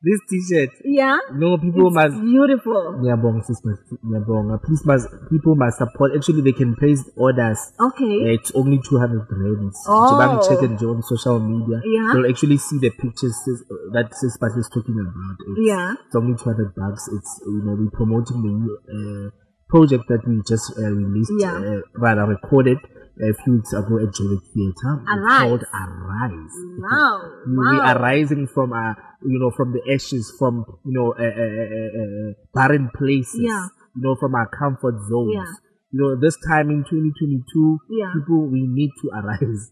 This T-shirt. Yeah. No, people it's must. Beautiful. Nyabonga, sisters. Nyabonga. Please must people must support. Actually, they can place orders. Okay. It's only 200 rands. Oh. Jibang check it on social media. Yeah. You'll actually see the pictures that sister is talking about. It's yeah. It's only 200 bucks. It's you know we're promoting the new uh, project that we just uh, released. Yeah. Uh, rather recorded. Uh, a few weeks ago at Jolie Theatre. Arise. Called Arise. Wow. we wow. are rising from our, uh, you know, from the ashes, from you know, uh, uh, uh, barren places. Yeah. You know, from our comfort zones. Yeah. You know, this time in 2022, yeah. people, we need to arise.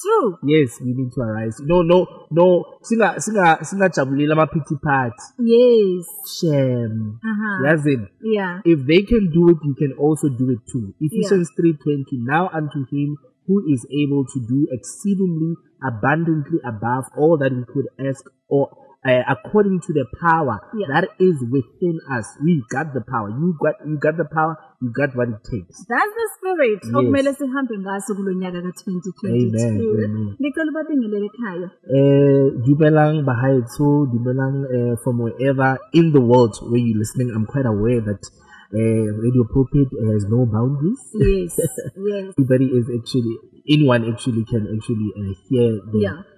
True. Yes, we need to arise. No, no, no. Singa singa singajabulile ama pity party. Yes. Shem. Uh-huh. Yazin. Yeah. If they can do it, you can also do it too. Ephesians yeah. 3:20 Now unto him who is able to do exceedingly abundantly above all that we could ask or uh, according to the power yeah. that is within us. We got the power. You got you got the power. You got what it takes. That's the spirit okumele sihambe ngaso kulonyaka ka2022. Ngicela ubabingelele ekhaya. Eh dumelang bahaitso, dumelang uh, from wherever in the world where you listening. I'm quite aware that uh, radio pulpit has no boundaries. Yes. yes. Everybody is actually anyone actually can actually uh, hear the yeah.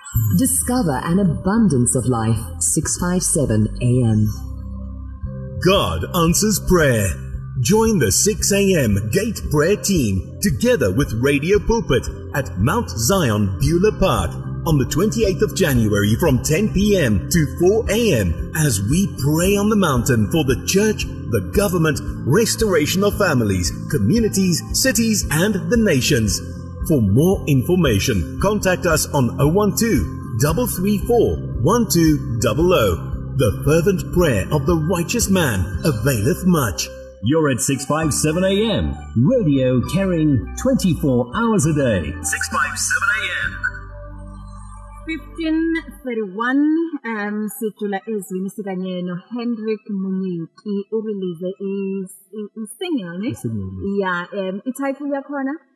Discover an abundance of life 657 AM. God answers prayer. Join the 6 a.m. Gate Prayer Team together with Radio Pulpit at Mount Zion Beulah Park on the 28th of January from 10 p.m. to 4 a.m. as we pray on the mountain for the church, the government, restoration of families, communities, cities, and the nations. For more information, contact us on 012 334 1200 The fervent prayer of the righteous man availeth much. You're at 657 AM, radio carrying 24 hours a day. 657 AM. 1531 um sijula ezwini sikanye no Hendrik Munyiki urelease is single ne yeah um i title yakhona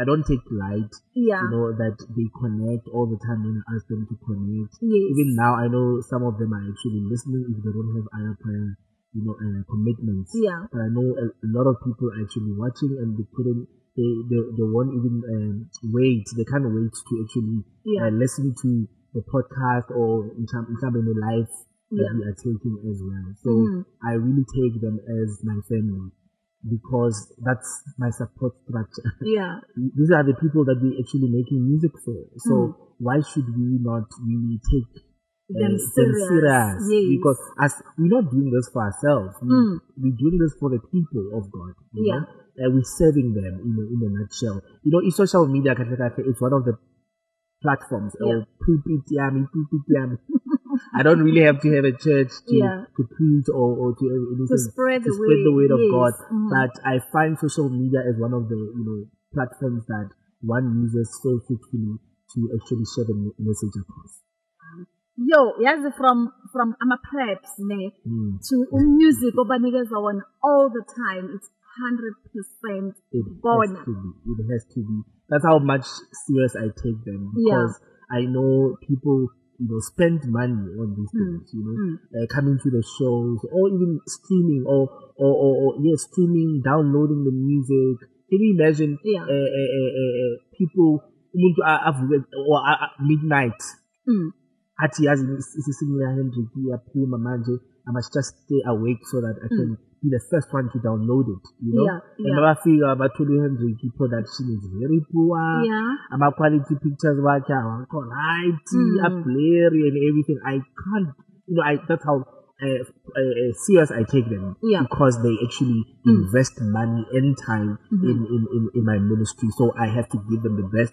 i don't take light yeah. you know that they connect all the time when i ask them to connect yes. even now i know some of them are actually listening if they don't have other prayer you know uh, commitments yeah. but i know a, a lot of people are actually watching and they couldn't they they, they won't even um, wait. They can't wait to actually yeah. uh, listen to the podcast or in some in the live yeah. that we are taking as well. So mm. I really take them as my family because that's my support structure. Yeah. These are the people that we're actually making music for. So mm. why should we not really take uh, them uh, serious? Them serious? Yes. Because as we're not doing this for ourselves, we, are hmm. mm. doing this for the people of God. yeah. Know? uh, we're serving them in a, in a nutshell. You know, in social media, it's one of the platforms. Yeah. Oh, I don't really have to have a church to, yeah. to preach or, or to anything. To spread the, to spread the word of yes. God. Mm-hmm. But I find social media as one of the, you know, platforms that one uses so faithfully to actually share the message across. Yo, yazi from from ama preps ne mm. to music obanikeza wona all the time. It's 100% it bona it has to be that's how much serious i take them because yeah. i know people you know spend money on these hmm. things mm. you know mm. uh, coming to the shows or even streaming or or, or, or yeah streaming downloading the music can you imagine yeah. uh, uh, people umuntu avuke or midnight mm. athi yazi isisingela hendrik iyaphuma manje i must just stay awake so that i hmm. can mm. be the first one to download it you know yeah, yeah. and abafika bathole uhendrick i-production is very poor yeah. ama-quality pictures bakhe awakho right mm. ablary and everything i can't you know I, that's how uh, uh, uh serious I take them yeah. because they actually mm. invest money and time mm-hmm. in, in, in, in my ministry. So I have to give them the best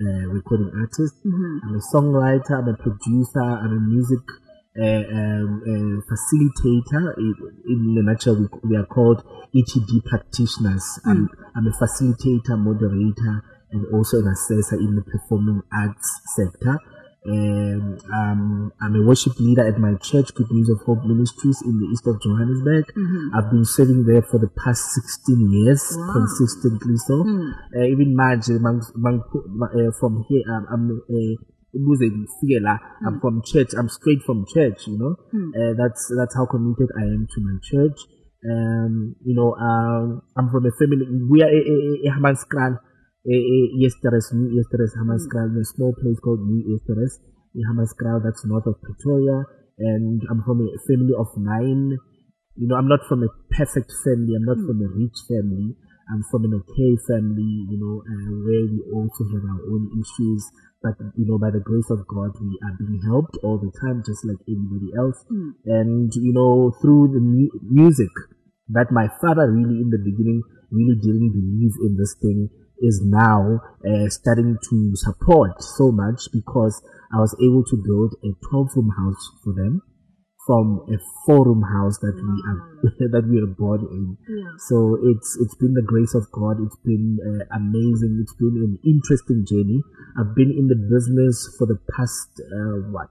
uh, recording artist. Mm -hmm. I'm a songwriter, I'm a producer, I'm a music Um, um, facilitator. In, the natural, we, we, are called HED practitioners. Mm. I'm, I'm a facilitator, moderator, and also an assessor in the performing arts sector. Um, um, I'm a worship leader at my church, Good News of Hope Ministries in the east of Johannesburg. Mm-hmm. I've been serving there for the past 16 years, wow. consistently so. Mm. Uh, even Marge, among, among, uh, from here, um, I'm a ukuze ngifike la i'm hmm. from church i'm straight from church you know mm. uh, that's that's how committed i am to my church um you know um i'm from a family we are eHammanskraal eYesterus eYesterus Hammanskraal hmm. a small place called New Yesterus eHammanskraal that's north of Pretoria and i'm from a family of nine you know i'm not from a perfect family i'm not mm. from a rich family I'm um, from an okay family, you know, uh, where we also have our own issues. But, you know, by the grace of God, we are being helped all the time, just like everybody else. Mm. And, you know, through the mu- music that my father really in the beginning really didn't believe in this thing is now uh, starting to support so much because I was able to build a 12 room house for them from a forum house that mm. we are mm. that we are born in. Yeah. So it's it's been the grace of God. It's been uh, amazing. It's been an interesting journey. I've been in the business for the past uh, what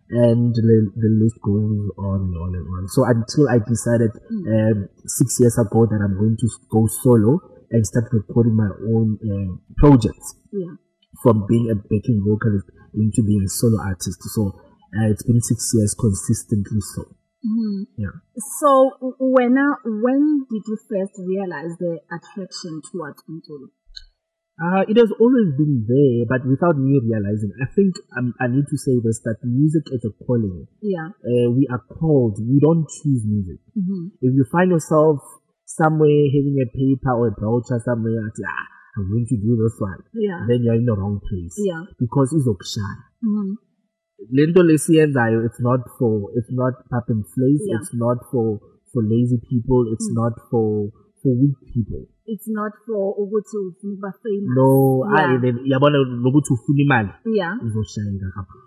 and the, the list goes on and on and on. So until I decided mm. um, six years ago that I'm going to go solo and start recording my own um, projects. Yeah. From being a backing vocalist into being a solo artist. So uh, it's been six years consistently so. Mm. Yeah. So when uh, when did you first realize the attraction towards Nkulu? Uh, it has always been there, but without me realizing. I think um, I need to say this that music is a calling. Yeah. Uh, we are called. We don't choose music. Mm-hmm. If you find yourself somewhere having a paper or a brochure somewhere, at, ah, I'm going to do this one. Yeah. Then you're in the wrong place. Yeah. Because izokushaya. Mm. Le nto lesiyenzayo it's not for it's not pap and slays, yeah. it's not for for lazy people, it's mm. not for for weak people. It's not for ukuthi ufuna ba famous. No, yeah. I then yabona nokuthi ufuna imali. Yeah. Uzoshayeka kapha.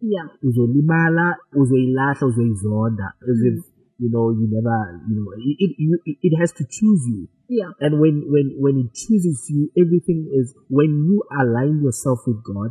Yeah. Uzolimala, uzoyilahla, uzoyizonda. As if mm. you know you never you know it it, it has to choose you yeah and when when when it chooses you everything is when you align yourself with god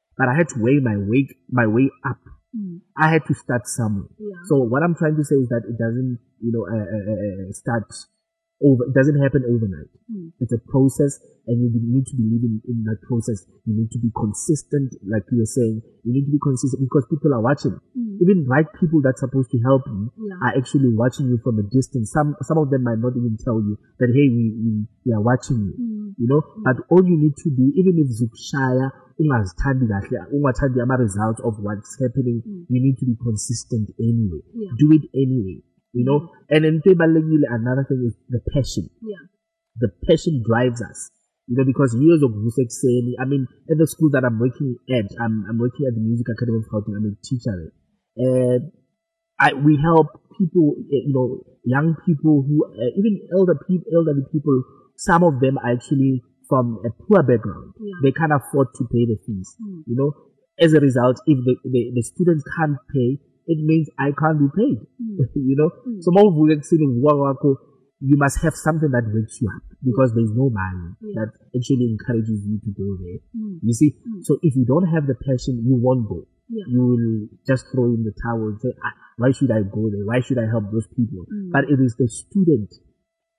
But I had to weigh my way, my way up. Mm. I had to start somewhere. Yeah. So what I'm trying to say is that it doesn't, you know, uh, uh, uh, uh start over. It doesn't happen overnight. Mm. It's a process, and you need to believe in, in that process. You need to be consistent, like you were saying. You need to be consistent because people are watching. Mm. Even right people that's supposed to help you yeah. are actually watching you from a distance. Some some of them might not even tell you that hey, we we, we are watching you. Mm. You know, but all you need to do, even if Zukshaya ungazithandi kahle ungathandi ama-results of what's happening hmm. you need to be consistent anyway yeah. do it anyway You know, and then another thing is the passion. Yeah. The passion drives us. You know, because years of music saying, I mean, at the school that I'm working at, I'm, I'm working at the Music Academy of Gauteng, I'm a teacher And I, we help people, eh, you know, young people who, uh, even elder people, elderly people, some of them are actually from a poor background. Yeah. They can't afford to pay the fees. Mm. You know, as a result, if the, the, the students can't pay, it means I can't be paid. Mm. you know, mm. so uma uvuka ekuseni uvuka kwakho you must have something that wakes you up because there's no money yeah. that actually encourages you to go there. Mm. You see, mm. so if you don't have the passion, you won't go. Yeah. You will just throw in the towel and say, ah, why should I go there? Why should I help those people? Mm. But it is the student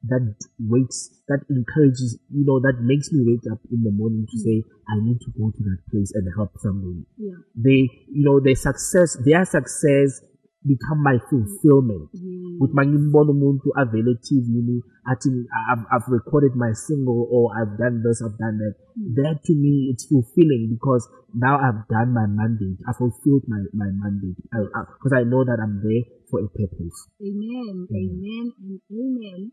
that wakes that encourages you know that makes me wake up in the morning to hmm. say i need to go to that place and help somebody yeah. they you know their success their success become my fulfillment mm. with mangimbono umuntu avele tvini athi I've, I've recorded my single or I've done this I've done that mm. that to me it's fulfilling because now I've done my mandate I fulfilled my my mandate because I, I, I know that I'm there for a purpose amen amen, amen and amen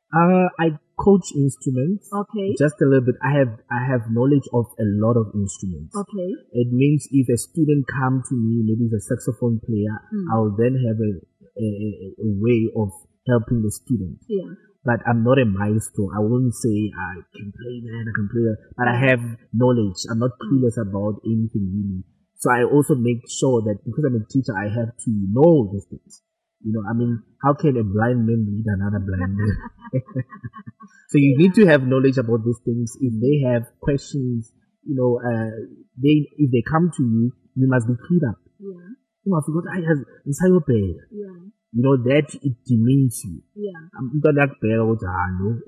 Uh, I coach instruments. Okay. Just a little bit. I have I have knowledge of a lot of instruments. Okay. It means if a student come to me, maybe he's a saxophone player, mm. I'll then have a, a, a way of helping the student. Yeah. But I'm not a maestro. I won't say I can play that, I can play that. But I have knowledge. I'm not clueless about anything really. So I also make sure that because I'm a teacher, I have to know these things. You know, I mean, how can a blind man lead another blind man? so you need to have knowledge about these things. If they have questions, you know, uh, they if they come to you, you must be cleared up. Yeah. Oh, I forgot I have insayobhela. Yeah. You know that it demeans you. Yeah. Umntanakubhela ukuthi halo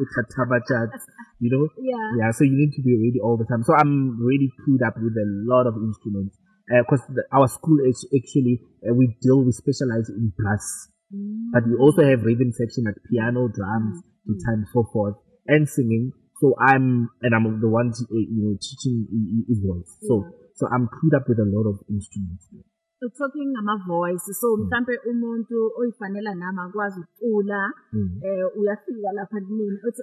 uthathabathatha. You know? Yeah. Yeah, so you need to be ready all the time. So I'm really clued up with a lot of instruments. because uh, our school actually uh, we deal we specialize in brass mm. but we also have rhythm section like piano drums mm. guitar and so forth and singing so i'm and i'm the one to, uh, you know teaching uh, uh, uh, voice yeah. so so i'm clued up with a lot of instruments talking ngama-voice so hmm. mhlampe umuntu oyifanela nami akwazi ukucula um uyafika lapha kumina uthi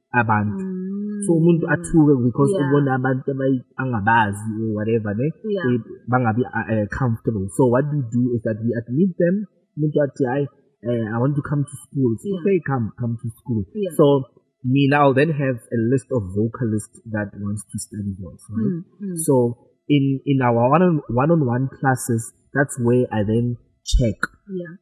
abantu mm. so umuntu athuke because yeah. ubona abantu abangabazi or whatever ne yeah. they bangabi uh, uh, comfortable so what we do is that we admit them umuntu athi hi uh, i want to come to school so yeah. they come come to school yeah. so Mila will then have a list of vocalists that wants to study voice, right? Mm-hmm. So in in our one on one on one classes, that's where I then check. Yeah.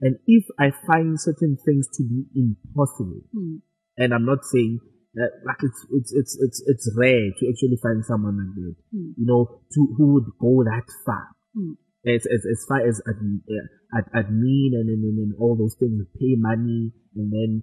And if I find certain things to be impossible, mm. and I'm not saying that like it's it's it's it's it's rare to actually find someone like that, mm. you know, to who would go that far. Mm. As, as, as far as admin, uh, eh, ad, admin and, and, and all those things, pay money and then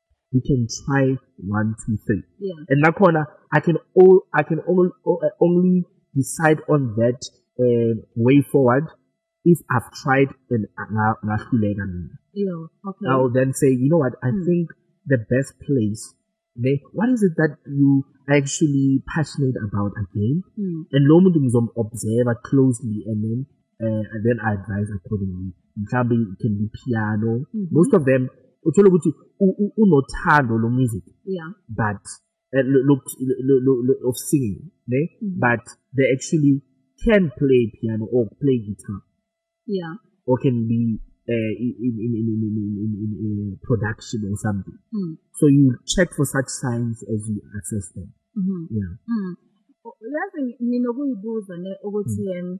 we can try one two three yeah. and nakhona i can all i can eh, only, only decide on that uh, way forward if I've tried and ngahluleka mina. Yeah, okay. I'll then say, you know what, I mm. think the best place ne what is it that you are actually passionate about again? Mm. And lo muntu ngizom observe closely and then uh, and then I advise accordingly. Mhlambe it can be piano. Mm -hmm. Most of them uthola ukuthi unothando lo music. Yeah. But Uh, of singing, né? Mm-hmm. But they actually can play piano or play guitar. Yeah. Or can be uh, in, in, in, in, in, in, in, uh, production or something. Mm. So you check for such signs as you assess them. Mm-hmm. Yeah. Mm. Yazi oh, nginokuyibuza ne ukuthi mm. um,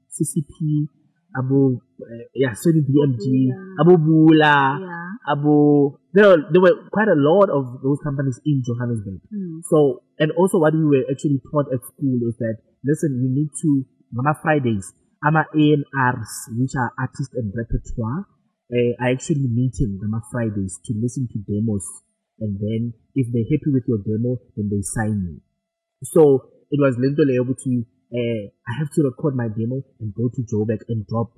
CCP, abo uh, yeah, sorry BMG, yeah. abo Bula, yeah. abo there were, there were quite a lot of those companies in Johannesburg. Mm. So and also what we were actually taught at school is that listen, you need to on Fridays, ama ANRs which are artist and repertoire Uh, I actually meet him on Fridays to listen to demos, and then if they're happy with your demo, then they sign you. So it was lento leyo ukuthi uh, eh, I have to record my demo and go to Joburg and drop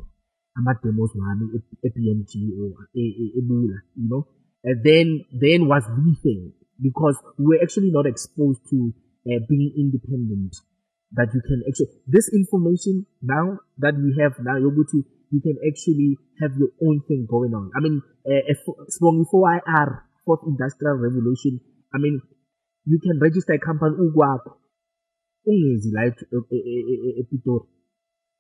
ama-demos wami e-BMG or ebula, eh, you know. And then, then was the thing because we were actually not exposed to uh, being independent that you can actually, this information now that we have now, you're able to you can actually have your own thing going on. I mean, uh, from 4IR, Fourth Industrial Revolution, I mean, you can register a company ukwakho ungezi la epitori e, e, e,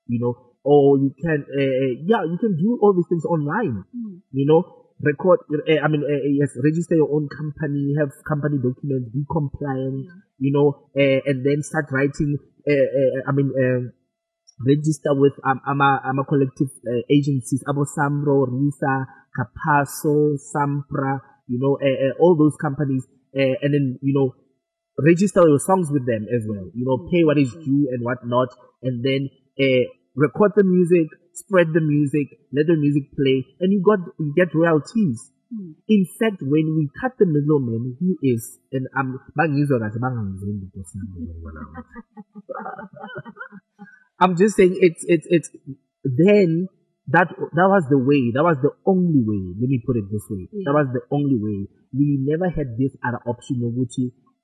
you know or you can uh, yeah you can do all these things online mm. you know record uh, i mean uh, yes register your own company have company documents be compliant yeah. you know uh, and then start writing uh, uh, i mean uh, register with um, ama ama collective uh, agencies abo Samro, Risa, Capasso, Sampra, you know, uh, uh, all those companies uh, and then you know register your songs with them as well. You know, mm-hmm. pay what is mm-hmm. due and what not and then uh, record the music, spread the music, let the music play and you got you get royalties. Mm. In fact, when we cut the middleman, who is and um bangizwa kahle bangangizwa ukuthi siyabona. I'm just saying it's it's it's then that that was the way. That was the only way. Let me put it this way. Yeah. That was the only way. We never had this other option ukuthi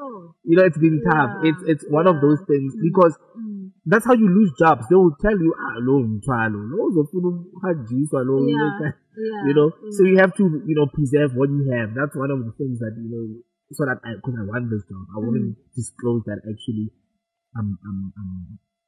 oh, you know, it's been yeah. Mm. tough. It's it's one yeah. of those things mm. because mm. that's how you lose jobs. They will tell you, ah, no, mthwalo, no, yeah. yeah. you know. So mm. you have to, you know, preserve what you have. That's one of the things that you know. So that I, because I want this job, I wouldn't mm. disclose that actually, um, um, um,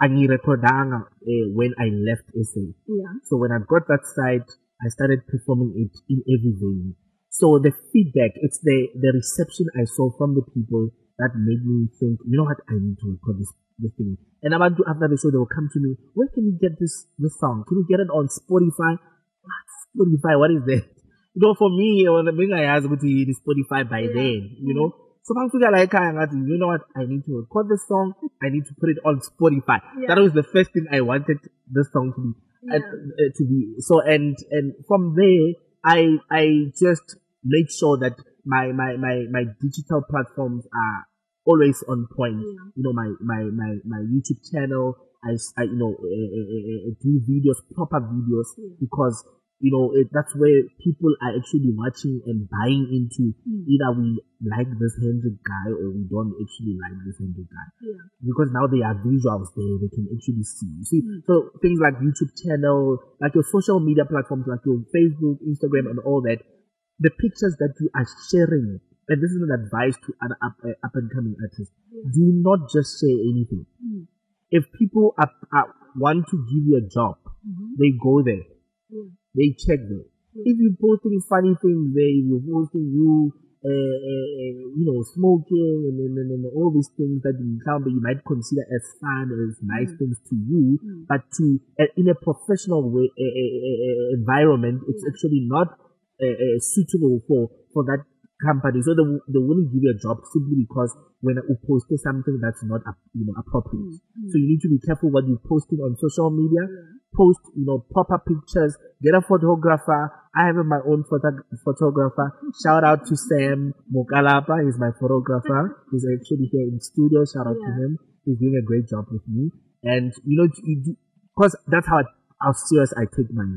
angirekhodanga uh, eh, when I left SA. Yeah. So when I got that side, I started performing it in every venue. So the feedback, it's the, the reception I saw from the people that made me think, you know what, I need to record this, this thing. And about to, after the show, they will come to me, where can we get this, this song? Can we get it on Spotify? What? Spotify, what is that? You know, for me, when I asked, Spotify by yeah. then, you know? So Pangsuja like I you know what? I need to record this song. I need to put it on Spotify. Yeah. That was the first thing I wanted this song to be. Yeah. Uh, uh, to be so and and from there I I just made sure that my my my my digital platforms are always on point. Yeah. You know my my my my YouTube channel. I, I you know uh, do videos proper videos because you know, it, that's where people are actually watching and buying into mm. either we like this Hendrick guy or we don't actually like this Hendrick guy. Yeah. Because now they are visuals there, they can actually see. You see, mm. so things like YouTube channel, like your social media platforms, like your Facebook, Instagram, and all that, the pictures that you are sharing, and this is an advice to an up, uh, up and coming artist, yeah. do not just share anything. Mm. If people are, are, want to give you a job, mm-hmm. they go there. Yeah they check them. If you posting funny things there, if you're posting you, uh, uh, you know, smoking and, and, and, and, all these things that you encounter, you might consider as fun, as nice mm. things to you, mm. but to uh, in a professional way environment, it's yeah. Mm. actually not suitable for for that company. So they, they wouldn't give you a job simply because when you posted something that's not you know appropriate. Mm. mm. So you need to be careful what you're posting on social media. Yeah post, you know, proper pictures, get a photographer. I have my own photo- photographer. Shout out to Sam Mokalapa. He's my photographer. He's actually here in studio. Shout out yeah. to him. He's doing a great job with me. And, you know, because that's how, how serious I take my, mm-hmm.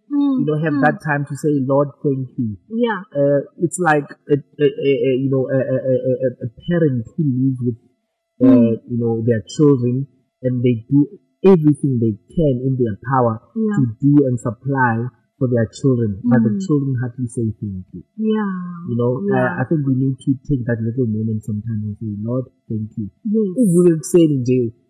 mm. you know have mm. that time to say Lord, thank you. Yeah. Uh, it's like a, a, a, a you know a, a, a, a parent who lives with uh, mm. you know their children and they do everything they can in their power yeah. to do and supply for their children, mm. but the mm. children hardly say thank you. Yeah. You know, yeah. I, I, think we need to take that little moment sometimes and say, Lord, thank you. Yes. Ukukuseni nje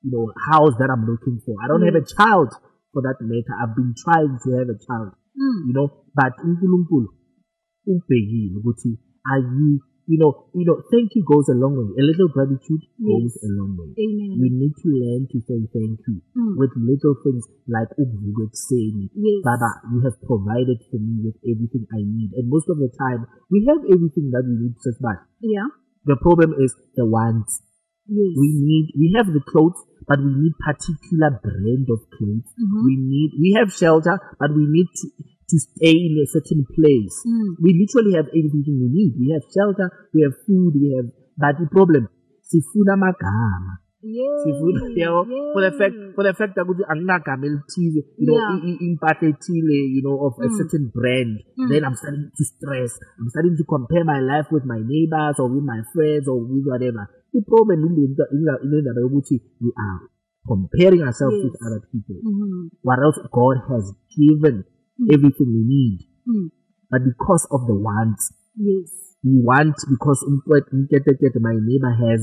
you know, house that I'm looking for. I don't have a child for that matter. I've been trying to have a child. You know, but uNkulunkulu ubhekile ukuthi are you you know, you know, thank you goes a long way. A little gratitude yes. goes a long way. Amen. We need to learn to say thank you mm. with little things like Ubuwe saying, yes. Baba, you have provided for me with everything I need. And most of the time, we have everything that we need just by. Yeah. The problem is the wants. Yes. We need, we have the clothes, but we need particular brand of clothes. Mm-hmm. We need, we have shelter, but we need to, to stay in a certain place. Mm. We literally have everything we need. We have shelter, we have food, we have but the problem sifuna amagama. Sifuna yabo for the fact for the fact ukuthi anginagama elithize you know yeah. impathe ethile you know of mm. a certain brand mm. then I'm starting to stress. I'm starting to compare my life with my neighbors or with my friends or with whatever. The problem ilindaba ilindaba yokuthi we are comparing ourselves yes. with other people. Mm -hmm. What else God has given mm. everything we need. Mm. But because of the want. Yes. We want because my neighbor has,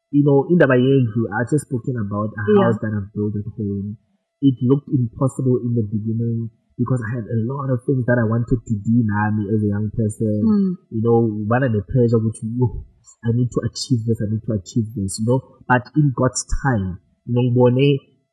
you know, indaba yendlu I just spoken about a yeah. house that I've built at home. It looked impossible in the beginning because I had a lot of things that I wanted to do Nami as a young person. Mm. You know, one of the pressure which oh, you I need to achieve this, I need to achieve this, you know. But in God's time, you know, Bone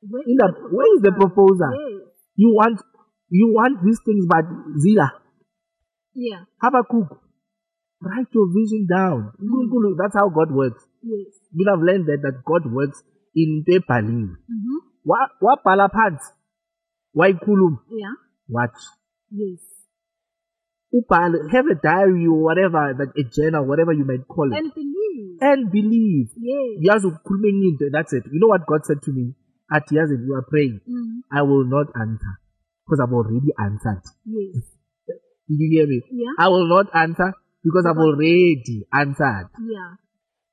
Where is, In the, the where is the proposal? Yes. You want you want these things but zila. Yeah. Habakkuk Write your vision down. Mm. That's how God works. Yes. You'll have learned that, that God works in ebhaliwe. Mhm. Wa wabhala phansi. Wayikhuluma. Yeah. Watch. Yes. Ubhale have a diary or whatever that a journal whatever you might call it. And believe. And believe. Yes. Yazi ukukhuluma enye into that's it. You know what God said to me? Athi yazi you are praying. Mm. I will not answer because I've already answered. Yes. Did you hear me? Yeah. I will not answer because I've already answered. Yeah.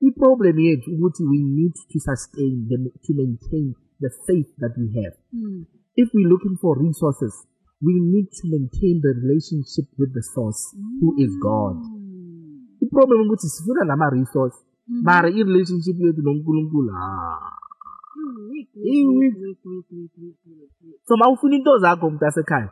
Iproblem yethu ukuthi we need to sustain the, to maintain the faith that we have. Mm. If we're looking for resources, we need to maintain the relationship with the source mm. who is hmm. God. Iproblem ukuthi sifuna lama resource hmm. mara i relationship yethu noNkulunkulu ha. So mawufuna into zakho mntasekhaya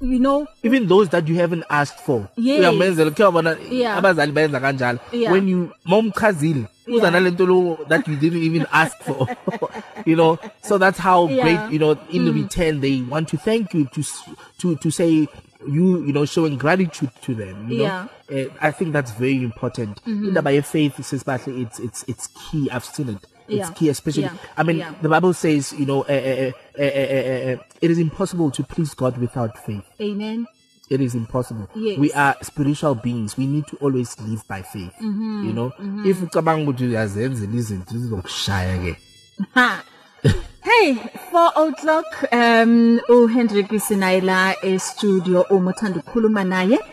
you know even those that you haven't asked for uyamenzela kuyabona abazali bayenza kanjalo when you momchazile who's yeah. Analentolo that you didn't even ask for? you know, so that's how yeah. great, you know, in mm. return they want to thank you to, to, to say, you you know showing gratitude to them you know? yeah uh, i think that's very important mm-hmm. in the by faith says partly it's it's it's key i've seen it it's yeah. key especially yeah. i mean yeah. the bible says you know uh, uh, it is impossible to please god without faith amen it is impossible yes. we are spiritual beings we need to always live by faith mm -hmm. you know mm -hmm. if ucabanga ukuthi uyazenzela izinto zizokushaya ke Hey 4 o'clock um uHendrik Sinayila e-studio uma uthanda ukukhuluma naye